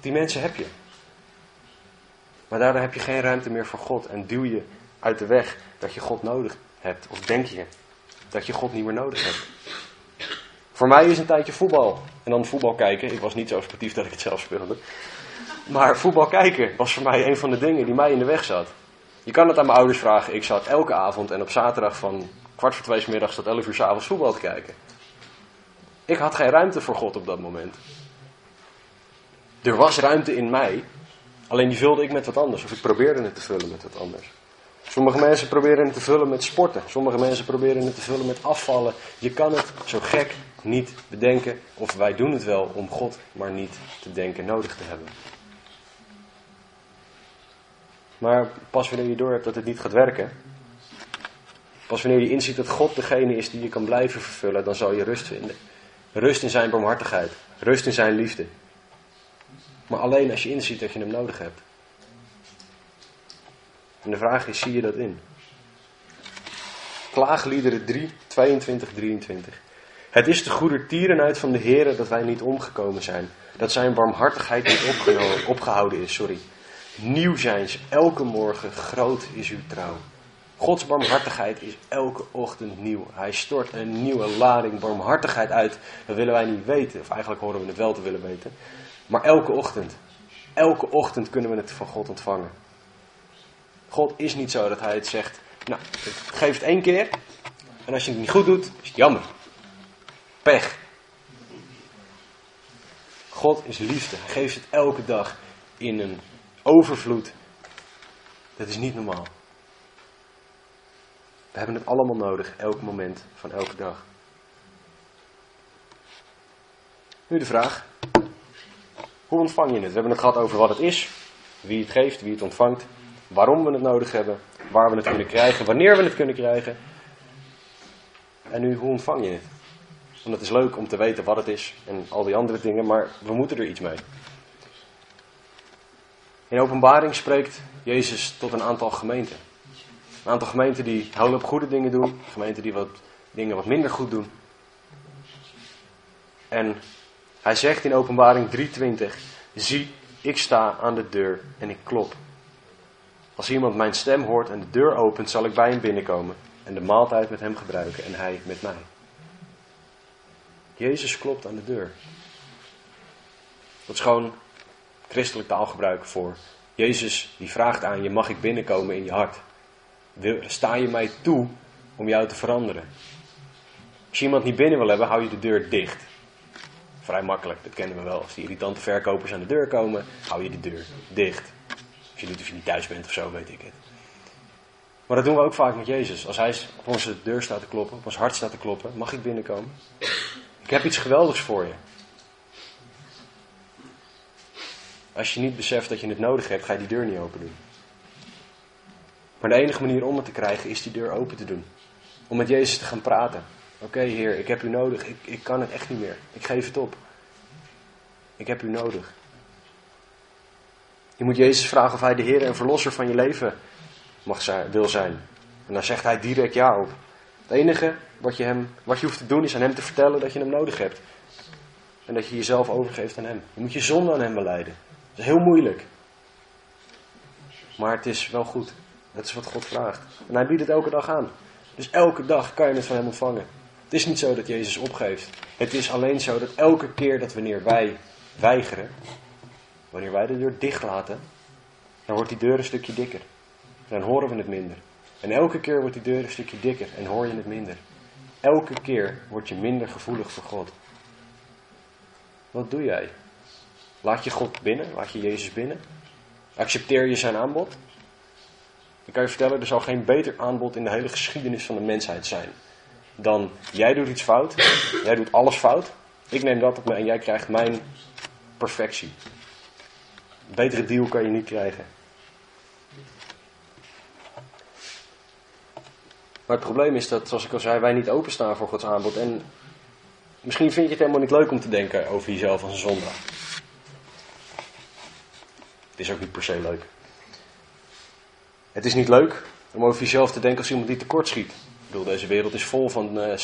Die mensen heb je. Maar daardoor heb je geen ruimte meer voor God en duw je uit de weg dat je God nodig hebt. Of denk je dat je God niet meer nodig hebt. Voor mij is een tijdje voetbal. En dan voetbal kijken. Ik was niet zo sportief dat ik het zelf speelde. Maar voetbal kijken was voor mij een van de dingen die mij in de weg zat. Je kan het aan mijn ouders vragen. Ik zat elke avond en op zaterdag van kwart voor twee middags tot elf uur s avonds voetbal te kijken. Ik had geen ruimte voor God op dat moment. Er was ruimte in mij Alleen die vulde ik met wat anders, of ik probeerde het te vullen met wat anders. Sommige mensen proberen het te vullen met sporten. Sommige mensen proberen het te vullen met afvallen. Je kan het zo gek niet bedenken. Of wij doen het wel om God maar niet te denken nodig te hebben. Maar pas wanneer je door hebt dat het niet gaat werken, pas wanneer je inziet dat God degene is die je kan blijven vervullen, dan zal je rust vinden. Rust in zijn barmhartigheid, rust in zijn liefde. Maar alleen als je inziet dat je hem nodig hebt. En de vraag is, zie je dat in? Klaagliederen 3, 22, 23. Het is de goede tierenheid van de Heer dat wij niet omgekomen zijn. Dat zijn barmhartigheid niet opgehouden is, sorry. Nieuw zijn ze elke morgen, groot is uw trouw. Gods barmhartigheid is elke ochtend nieuw. Hij stort een nieuwe lading barmhartigheid uit. Dat willen wij niet weten, of eigenlijk horen we het wel te willen weten. Maar elke ochtend, elke ochtend kunnen we het van God ontvangen. God is niet zo dat hij het zegt, nou, geef het één keer. En als je het niet goed doet, is het jammer. Pech. God is liefde. Hij geeft het elke dag in een overvloed. Dat is niet normaal. We hebben het allemaal nodig, elk moment van elke dag. Nu de vraag: hoe ontvang je het? We hebben het gehad over wat het is, wie het geeft, wie het ontvangt, waarom we het nodig hebben, waar we het kunnen krijgen, wanneer we het kunnen krijgen. En nu, hoe ontvang je het? Want het is leuk om te weten wat het is en al die andere dingen, maar we moeten er iets mee. In openbaring spreekt Jezus tot een aantal gemeenten. Een aantal gemeenten die houden op goede dingen doen, gemeenten die wat dingen wat minder goed doen. En hij zegt in openbaring 3:20, zie, ik sta aan de deur en ik klop. Als iemand mijn stem hoort en de deur opent, zal ik bij hem binnenkomen en de maaltijd met hem gebruiken en hij met mij. Jezus klopt aan de deur. Dat is gewoon christelijk taalgebruik voor. Jezus die vraagt aan je, mag ik binnenkomen in je hart? sta je mij toe om jou te veranderen? Als je iemand niet binnen wil hebben, hou je de deur dicht. Vrij makkelijk, dat kennen we wel. Als die irritante verkopers aan de deur komen, hou je de deur dicht. Als je of je niet thuis bent of zo, weet ik het. Maar dat doen we ook vaak met Jezus. Als hij op onze deur staat te kloppen, op ons hart staat te kloppen, mag ik binnenkomen? Ik heb iets geweldigs voor je. Als je niet beseft dat je het nodig hebt, ga je die deur niet open doen. Maar de enige manier om het te krijgen is die deur open te doen. Om met Jezus te gaan praten. Oké Heer, ik heb u nodig. Ik, ik kan het echt niet meer. Ik geef het op. Ik heb u nodig. Je moet Jezus vragen of hij de Heer en Verlosser van je leven mag zijn, wil zijn. En dan zegt hij direct ja op. Het enige wat je, hem, wat je hoeft te doen is aan hem te vertellen dat je hem nodig hebt. En dat je jezelf overgeeft aan hem. Je moet je zonde aan hem beleiden. Dat is heel moeilijk. Maar het is wel goed. Dat is wat God vraagt. En hij biedt het elke dag aan. Dus elke dag kan je het van hem ontvangen. Het is niet zo dat Jezus opgeeft. Het is alleen zo dat elke keer dat wanneer wij weigeren, wanneer wij de deur dicht laten, dan wordt die deur een stukje dikker. Dan horen we het minder. En elke keer wordt die deur een stukje dikker en hoor je het minder. Elke keer word je minder gevoelig voor God. Wat doe jij? Laat je God binnen? Laat je Jezus binnen? Accepteer je zijn aanbod? Ik kan je vertellen, er zal geen beter aanbod in de hele geschiedenis van de mensheid zijn. Dan jij doet iets fout, jij doet alles fout, ik neem dat op me en jij krijgt mijn perfectie. Een betere deal kan je niet krijgen. Maar het probleem is dat, zoals ik al zei, wij niet openstaan voor Gods aanbod. En misschien vind je het helemaal niet leuk om te denken over jezelf als een zondaar. Het is ook niet per se leuk. Het is niet leuk om over jezelf te denken als iemand die tekort schiet. Bedoel, deze wereld is vol van uh,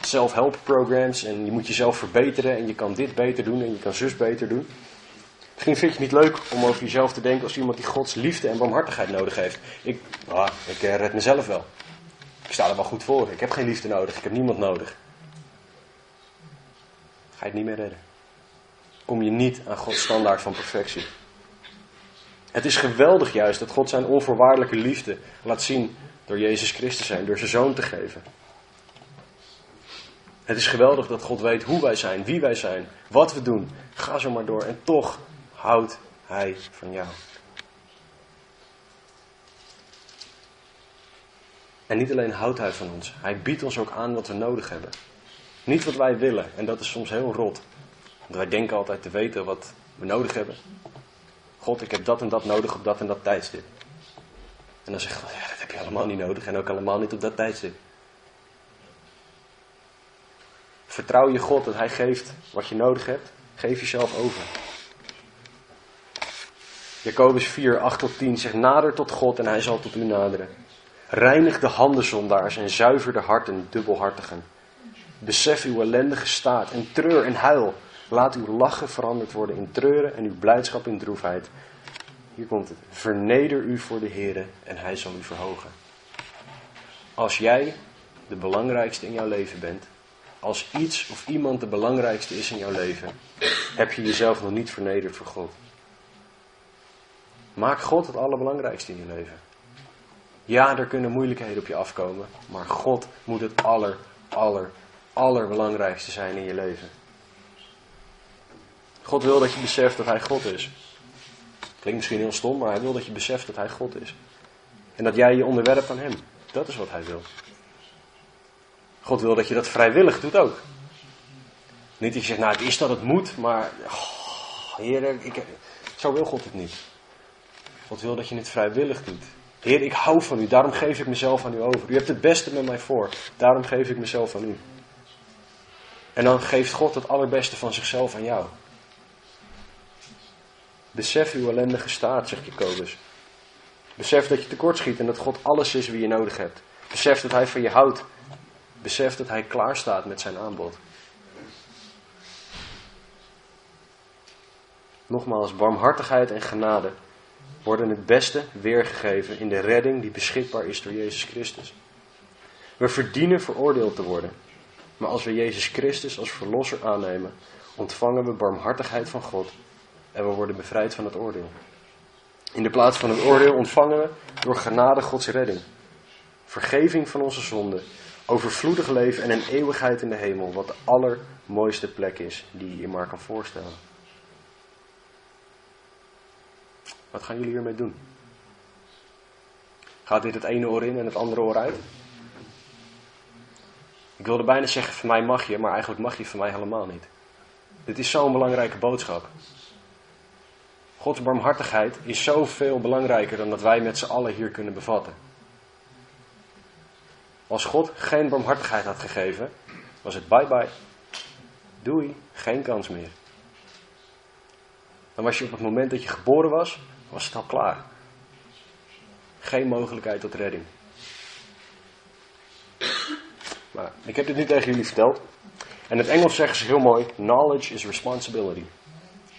self-help programs en je moet jezelf verbeteren en je kan dit beter doen en je kan zus beter doen. Misschien vind je het niet leuk om over jezelf te denken als iemand die Gods liefde en barmhartigheid nodig heeft. Ik, ah, ik eh, red mezelf wel. Ik sta er wel goed voor. Ik heb geen liefde nodig. Ik heb niemand nodig. Ga je het niet meer redden. Kom je niet aan Gods standaard van perfectie. Het is geweldig juist dat God zijn onvoorwaardelijke liefde laat zien door Jezus Christus zijn, door zijn zoon te geven. Het is geweldig dat God weet hoe wij zijn, wie wij zijn, wat we doen. Ga zo maar door en toch houdt Hij van jou. En niet alleen houdt Hij van ons, Hij biedt ons ook aan wat we nodig hebben. Niet wat wij willen, en dat is soms heel rot. Want wij denken altijd te weten wat we nodig hebben. God, ik heb dat en dat nodig op dat en dat tijdstip. En dan zegt ja, dat heb je allemaal niet nodig en ook allemaal niet op dat tijdstip. Vertrouw je God dat Hij geeft wat je nodig hebt. Geef jezelf over. Jacobus 4, 8 tot 10 zegt: Nader tot God en Hij zal tot u naderen. Reinig de handen zondaars en zuiver de harten dubbelhartigen. Besef uw ellendige staat en treur en huil. Laat uw lachen veranderd worden in treuren en uw blijdschap in droefheid. Hier komt het. Verneder u voor de Heer en Hij zal u verhogen. Als jij de belangrijkste in jouw leven bent, als iets of iemand de belangrijkste is in jouw leven, heb je jezelf nog niet vernederd voor God. Maak God het allerbelangrijkste in je leven. Ja, er kunnen moeilijkheden op je afkomen, maar God moet het aller, aller, allerbelangrijkste zijn in je leven. God wil dat je beseft dat Hij God is. Klinkt misschien heel stom, maar Hij wil dat je beseft dat Hij God is. En dat jij je onderwerpt aan Hem. Dat is wat Hij wil. God wil dat je dat vrijwillig doet ook. Niet dat je zegt, nou het is dat het moet, maar oh, Heer, ik, zo wil God het niet. God wil dat je het vrijwillig doet. Heer, ik hou van u, daarom geef ik mezelf aan u over. U hebt het beste met mij voor, daarom geef ik mezelf aan u. En dan geeft God het allerbeste van zichzelf aan jou. Besef uw ellendige staat, zegt Jacobus. Besef dat je tekortschiet en dat God alles is wie je nodig hebt. Besef dat Hij van je houdt. Besef dat Hij klaar staat met zijn aanbod. Nogmaals, barmhartigheid en genade worden het beste weergegeven in de redding die beschikbaar is door Jezus Christus. We verdienen veroordeeld te worden, maar als we Jezus Christus als verlosser aannemen, ontvangen we barmhartigheid van God en we worden bevrijd van het oordeel. In de plaats van het oordeel ontvangen we door genade Gods redding, vergeving van onze zonden, overvloedig leven en een eeuwigheid in de hemel, wat de allermooiste plek is die je je maar kan voorstellen. Wat gaan jullie hiermee doen? Gaat dit het ene oor in en het andere oor uit? Ik wilde bijna zeggen, van mij mag je, maar eigenlijk mag je van mij helemaal niet. Dit is zo'n belangrijke boodschap. Gods barmhartigheid is zoveel belangrijker dan dat wij met z'n allen hier kunnen bevatten. Als God geen barmhartigheid had gegeven, was het bye bye. Doei, geen kans meer. Dan was je op het moment dat je geboren was, was het al klaar. Geen mogelijkheid tot redding. Maar ik heb dit nu tegen jullie verteld. En in het Engels zeggen ze heel mooi: Knowledge is responsibility.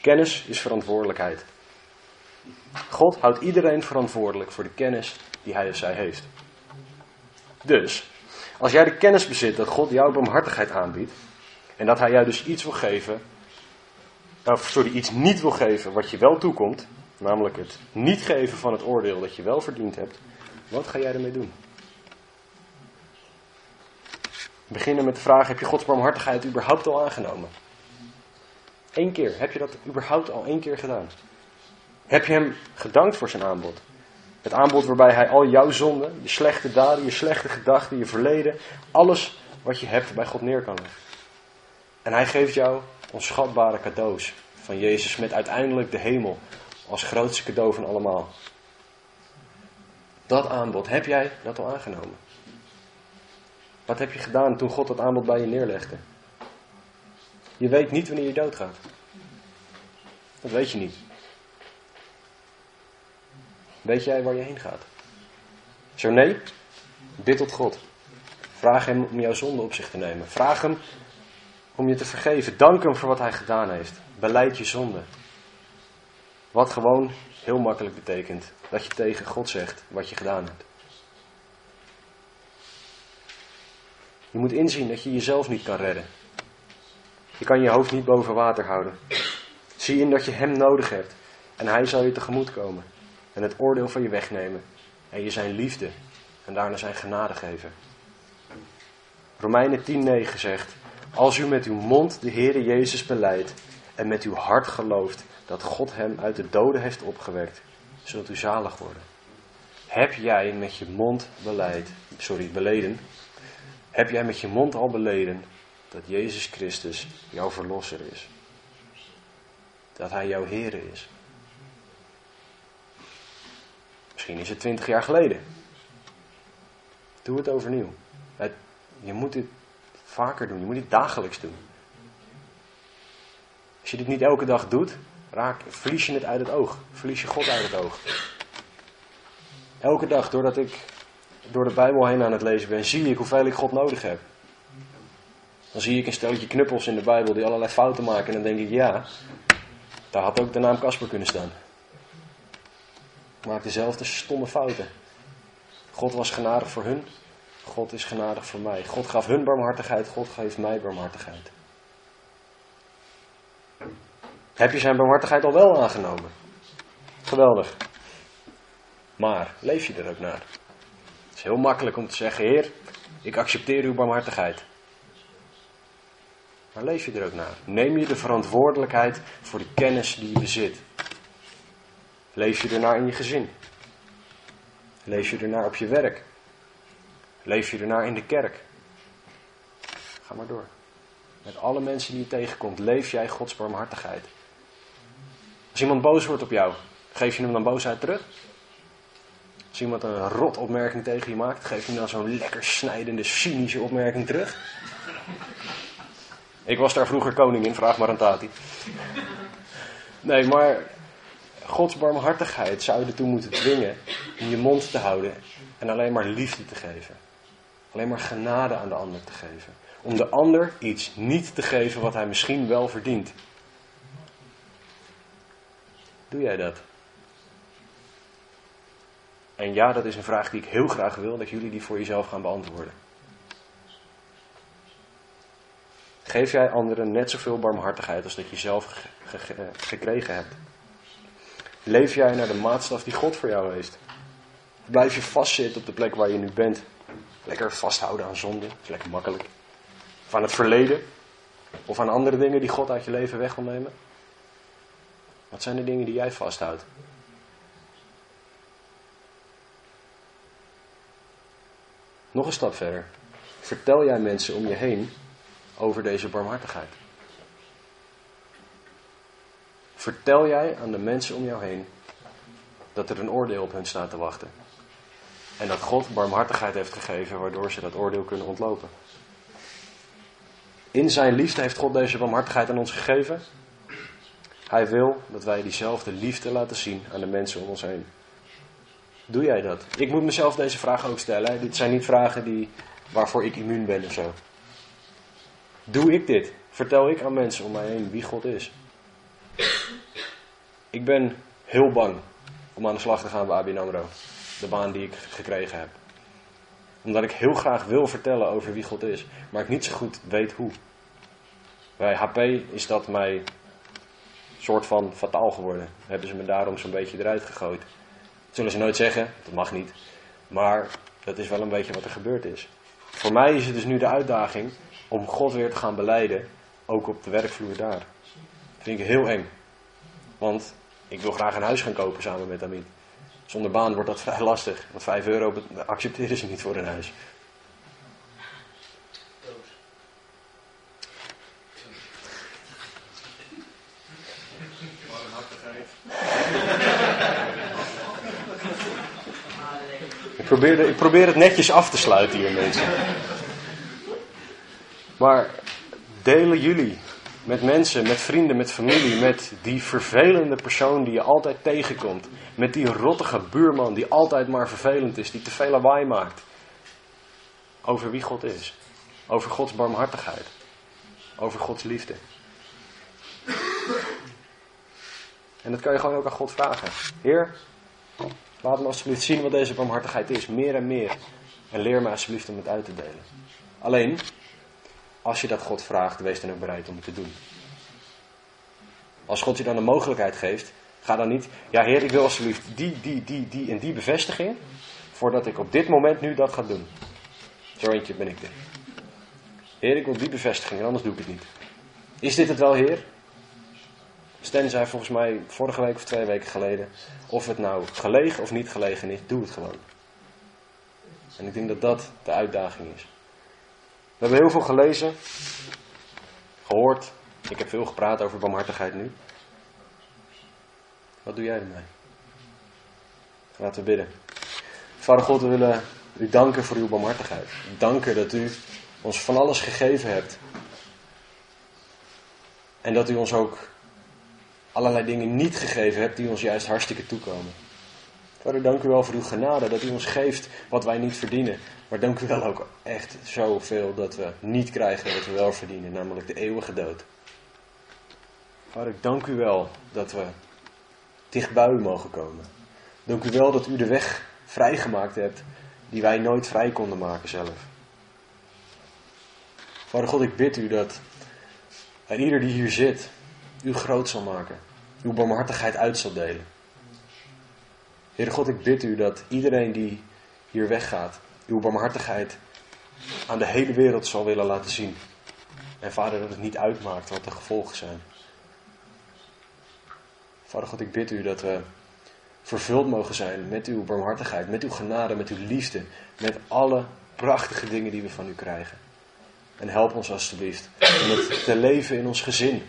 Kennis is verantwoordelijkheid. God houdt iedereen verantwoordelijk voor de kennis die hij of zij heeft. Dus, als jij de kennis bezit dat God jouw barmhartigheid aanbiedt, en dat hij jou dus iets wil geven, of sorry, iets niet wil geven wat je wel toekomt, namelijk het niet geven van het oordeel dat je wel verdiend hebt, wat ga jij ermee doen? Beginnen met de vraag, heb je Gods barmhartigheid überhaupt al aangenomen? Eén keer, heb je dat überhaupt al één keer gedaan? Heb je hem gedankt voor zijn aanbod? Het aanbod waarbij hij al jouw zonden, je slechte daden, je slechte gedachten, je verleden, alles wat je hebt bij God neer kan leggen. En hij geeft jou onschatbare cadeaus van Jezus met uiteindelijk de hemel als grootste cadeau van allemaal. Dat aanbod, heb jij dat al aangenomen? Wat heb je gedaan toen God dat aanbod bij je neerlegde? Je weet niet wanneer je doodgaat. Dat weet je niet. Weet jij waar je heen gaat? Zo nee, bid tot God. Vraag hem om jouw zonde op zich te nemen. Vraag hem om je te vergeven. Dank hem voor wat hij gedaan heeft. Beleid je zonde. Wat gewoon heel makkelijk betekent dat je tegen God zegt wat je gedaan hebt. Je moet inzien dat je jezelf niet kan redden. Je kan je hoofd niet boven water houden. Zie in dat je Hem nodig hebt en Hij zal je tegemoet komen en het oordeel van je wegnemen en je zijn liefde en daarna zijn genade geven. Romeinen 10:9 zegt: Als u met uw mond de Heere Jezus beleidt en met uw hart gelooft dat God hem uit de doden heeft opgewekt, zult u zalig worden. Heb jij met je mond beleid, sorry, beleden, heb jij met je mond al beleden dat Jezus Christus jouw verlosser is? Dat Hij jouw Heer is? Misschien is het twintig jaar geleden. Doe het overnieuw. Het, je moet dit vaker doen. Je moet dit dagelijks doen. Als je dit niet elke dag doet, raak, verlies je het uit het oog. Verlies je God uit het oog. Elke dag, doordat ik door de Bijbel heen aan het lezen ben, zie ik hoeveel ik God nodig heb. Dan zie ik een stelletje knuppels in de Bijbel die allerlei fouten maken. En dan denk ik, ja, daar had ook de naam Casper kunnen staan. Maak dezelfde stomme fouten. God was genadig voor hun. God is genadig voor mij. God gaf hun barmhartigheid. God geeft mij barmhartigheid. Heb je zijn barmhartigheid al wel aangenomen? Geweldig. Maar leef je er ook naar? Het is heel makkelijk om te zeggen: Heer, ik accepteer uw barmhartigheid. Maar leef je er ook naar? Neem je de verantwoordelijkheid voor de kennis die je bezit? Leef je ernaar in je gezin? Leef je ernaar op je werk? Leef je ernaar in de kerk? Ga maar door. Met alle mensen die je tegenkomt, leef jij Gods barmhartigheid. Als iemand boos wordt op jou, geef je hem dan boosheid terug? Als iemand een rot opmerking tegen je maakt, geef je hem dan zo'n lekker snijdende, cynische opmerking terug? Ik was daar vroeger koning in, vraag maar aan Tati. Nee, maar Gods barmhartigheid zou je ertoe moeten dwingen om je mond te houden en alleen maar liefde te geven. Alleen maar genade aan de ander te geven. Om de ander iets niet te geven wat hij misschien wel verdient. Doe jij dat? En ja, dat is een vraag die ik heel graag wil dat jullie die voor jezelf gaan beantwoorden. Geef jij anderen net zoveel barmhartigheid als dat je zelf gekregen hebt? Leef jij naar de maatstaf die God voor jou heeft? Blijf je vastzitten op de plek waar je nu bent? Lekker vasthouden aan zonde, is lekker makkelijk. Of aan het verleden? Of aan andere dingen die God uit je leven weg wil nemen? Wat zijn de dingen die jij vasthoudt? Nog een stap verder. Vertel jij mensen om je heen over deze barmhartigheid? Vertel jij aan de mensen om jou heen dat er een oordeel op hen staat te wachten? En dat God barmhartigheid heeft gegeven waardoor ze dat oordeel kunnen ontlopen? In zijn liefde heeft God deze barmhartigheid aan ons gegeven. Hij wil dat wij diezelfde liefde laten zien aan de mensen om ons heen. Doe jij dat? Ik moet mezelf deze vragen ook stellen. Dit zijn niet vragen die, waarvoor ik immuun ben of zo. Doe ik dit? Vertel ik aan mensen om mij heen wie God is? Ik ben heel bang om aan de slag te gaan bij ABN AMRO. De baan die ik gekregen heb. Omdat ik heel graag wil vertellen over wie God is. Maar ik niet zo goed weet hoe. Bij HP is dat mij soort van fataal geworden. Hebben ze me daarom zo'n beetje eruit gegooid. Dat zullen ze nooit zeggen, dat mag niet. Maar dat is wel een beetje wat er gebeurd is. Voor mij is het dus nu de uitdaging om God weer te gaan beleiden, ook op de werkvloer daar. Vind ik heel eng. Want ik wil graag een huis gaan kopen samen met Amit. Zonder baan wordt dat vrij lastig, want 5 euro accepteren ze niet voor een huis. Ik probeer, ik probeer het netjes af te sluiten hier, mensen. Maar delen jullie met mensen, met vrienden, met familie, met die vervelende persoon die je altijd tegenkomt. Met die rottige buurman die altijd maar vervelend is, die te veel lawaai maakt. Over wie God is. Over Gods barmhartigheid. Over Gods liefde. En dat kan je gewoon ook aan God vragen. Heer, laat me alsjeblieft zien wat deze barmhartigheid is. Meer en meer. En leer me alsjeblieft om het uit te delen. Alleen, als je dat God vraagt, wees dan ook bereid om het te doen. Als God je dan de mogelijkheid geeft, ga dan niet, ja Heer, ik wil alsjeblieft die, die, die, die en die bevestiging, voordat ik op dit moment nu dat ga doen. Zo eentje ben ik dit. Heer, ik wil die bevestiging, anders doe ik het niet. Is dit het wel, Heer? Stan zei volgens mij vorige week of twee weken geleden, of het nou gelegen of niet gelegen is, doe het gewoon. En ik denk dat dat de uitdaging is. We hebben heel veel gelezen, gehoord. Ik heb veel gepraat over barmhartigheid nu. Wat doe jij ermee? Laten we bidden. Vader God, we willen u danken voor uw barmhartigheid. Danken dat u ons van alles gegeven hebt. En dat u ons ook allerlei dingen niet gegeven hebt die ons juist hartstikke toekomen. Vader, dank u wel voor uw genade, dat u ons geeft wat wij niet verdienen. Maar dank u wel ook echt zoveel dat we niet krijgen wat we wel verdienen, namelijk de eeuwige dood. Vader, dank u wel dat we dicht bij u mogen komen. Dank u wel dat u de weg vrijgemaakt hebt die wij nooit vrij konden maken zelf. Vader God, ik bid u dat en ieder die hier zit, u groot zal maken. Uw barmhartigheid uit zal delen. Heere God, ik bid u dat iedereen die hier weggaat, uw barmhartigheid aan de hele wereld zal willen laten zien. En vader, dat het niet uitmaakt wat de gevolgen zijn. Vader God, ik bid u dat we vervuld mogen zijn met uw barmhartigheid, met uw genade, met uw liefde, met alle prachtige dingen die we van u krijgen. En help ons alstublieft om het te leven in ons gezin.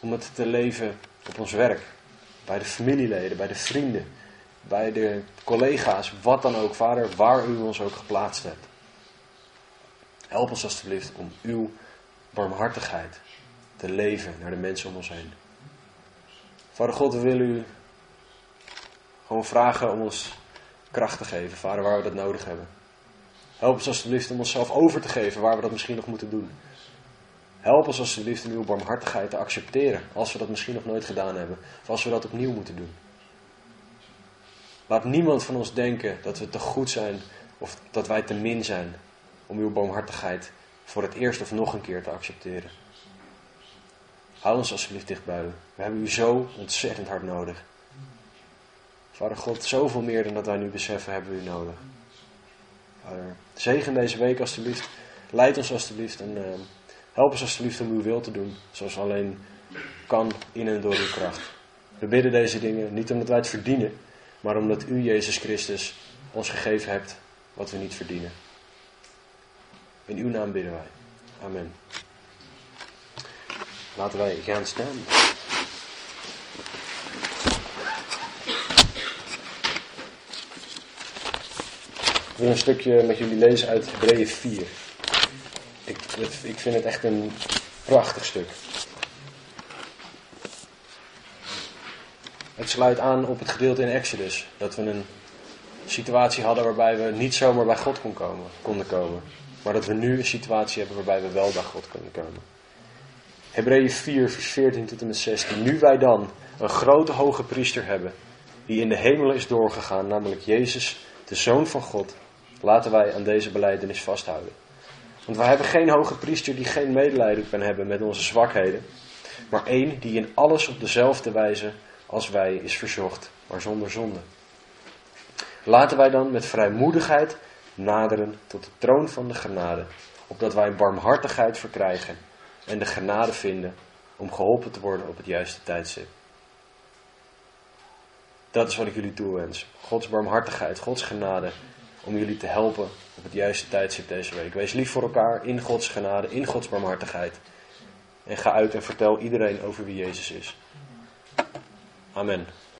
Om het te leven op ons werk. Bij de familieleden, bij de vrienden, bij de collega's, wat dan ook, vader, waar u ons ook geplaatst hebt. Help ons alstublieft om uw barmhartigheid te leven naar de mensen om ons heen. Vader God, we willen u gewoon vragen om ons kracht te geven, vader, waar we dat nodig hebben. Help ons alsjeblieft om onszelf over te geven waar we dat misschien nog moeten doen. Help ons alsjeblieft om uw barmhartigheid te accepteren als we dat misschien nog nooit gedaan hebben. Of als we dat opnieuw moeten doen. Laat niemand van ons denken dat we te goed zijn of dat wij te min zijn om uw barmhartigheid voor het eerst of nog een keer te accepteren. Hou ons alsjeblieft dicht bij u. We hebben u zo ontzettend hard nodig. Vader God, zoveel meer dan dat wij nu beseffen hebben we u nodig. Vader, zegen deze week alstublieft. Leid ons alstublieft en uh, help ons alstublieft om uw wil te doen. Zoals alleen kan in en door uw kracht. We bidden deze dingen niet omdat wij het verdienen, maar omdat u, Jezus Christus, ons gegeven hebt wat we niet verdienen. In uw naam bidden wij. Amen. Laten wij gaan staan. Ik wil een stukje met jullie lezen uit Hebreeën 4. Ik, ik vind het echt een prachtig stuk. Het sluit aan op het gedeelte in Exodus. Dat we een situatie hadden waarbij we niet zomaar bij God kon komen, konden komen. Maar dat we nu een situatie hebben waarbij we wel bij God kunnen komen. Hebreeën 4, vers 14 tot en met 16. Nu wij dan een grote hoge priester hebben, die in de hemel is doorgegaan, namelijk Jezus, de Zoon van God, laten wij aan deze beleidenis vasthouden. Want wij hebben geen hoge priester die geen medelijden kan hebben met onze zwakheden, maar één die in alles op dezelfde wijze als wij is verzocht, maar zonder zonde. Laten wij dan met vrijmoedigheid naderen tot de troon van de genade, opdat wij barmhartigheid verkrijgen en de genade vinden om geholpen te worden op het juiste tijdstip. Dat is wat ik jullie toewens. Gods barmhartigheid, Gods genade om jullie te helpen op het juiste tijdstip deze week. Wees lief voor elkaar in Gods genade, in Gods barmhartigheid. En ga uit en vertel iedereen over wie Jezus is. Amen.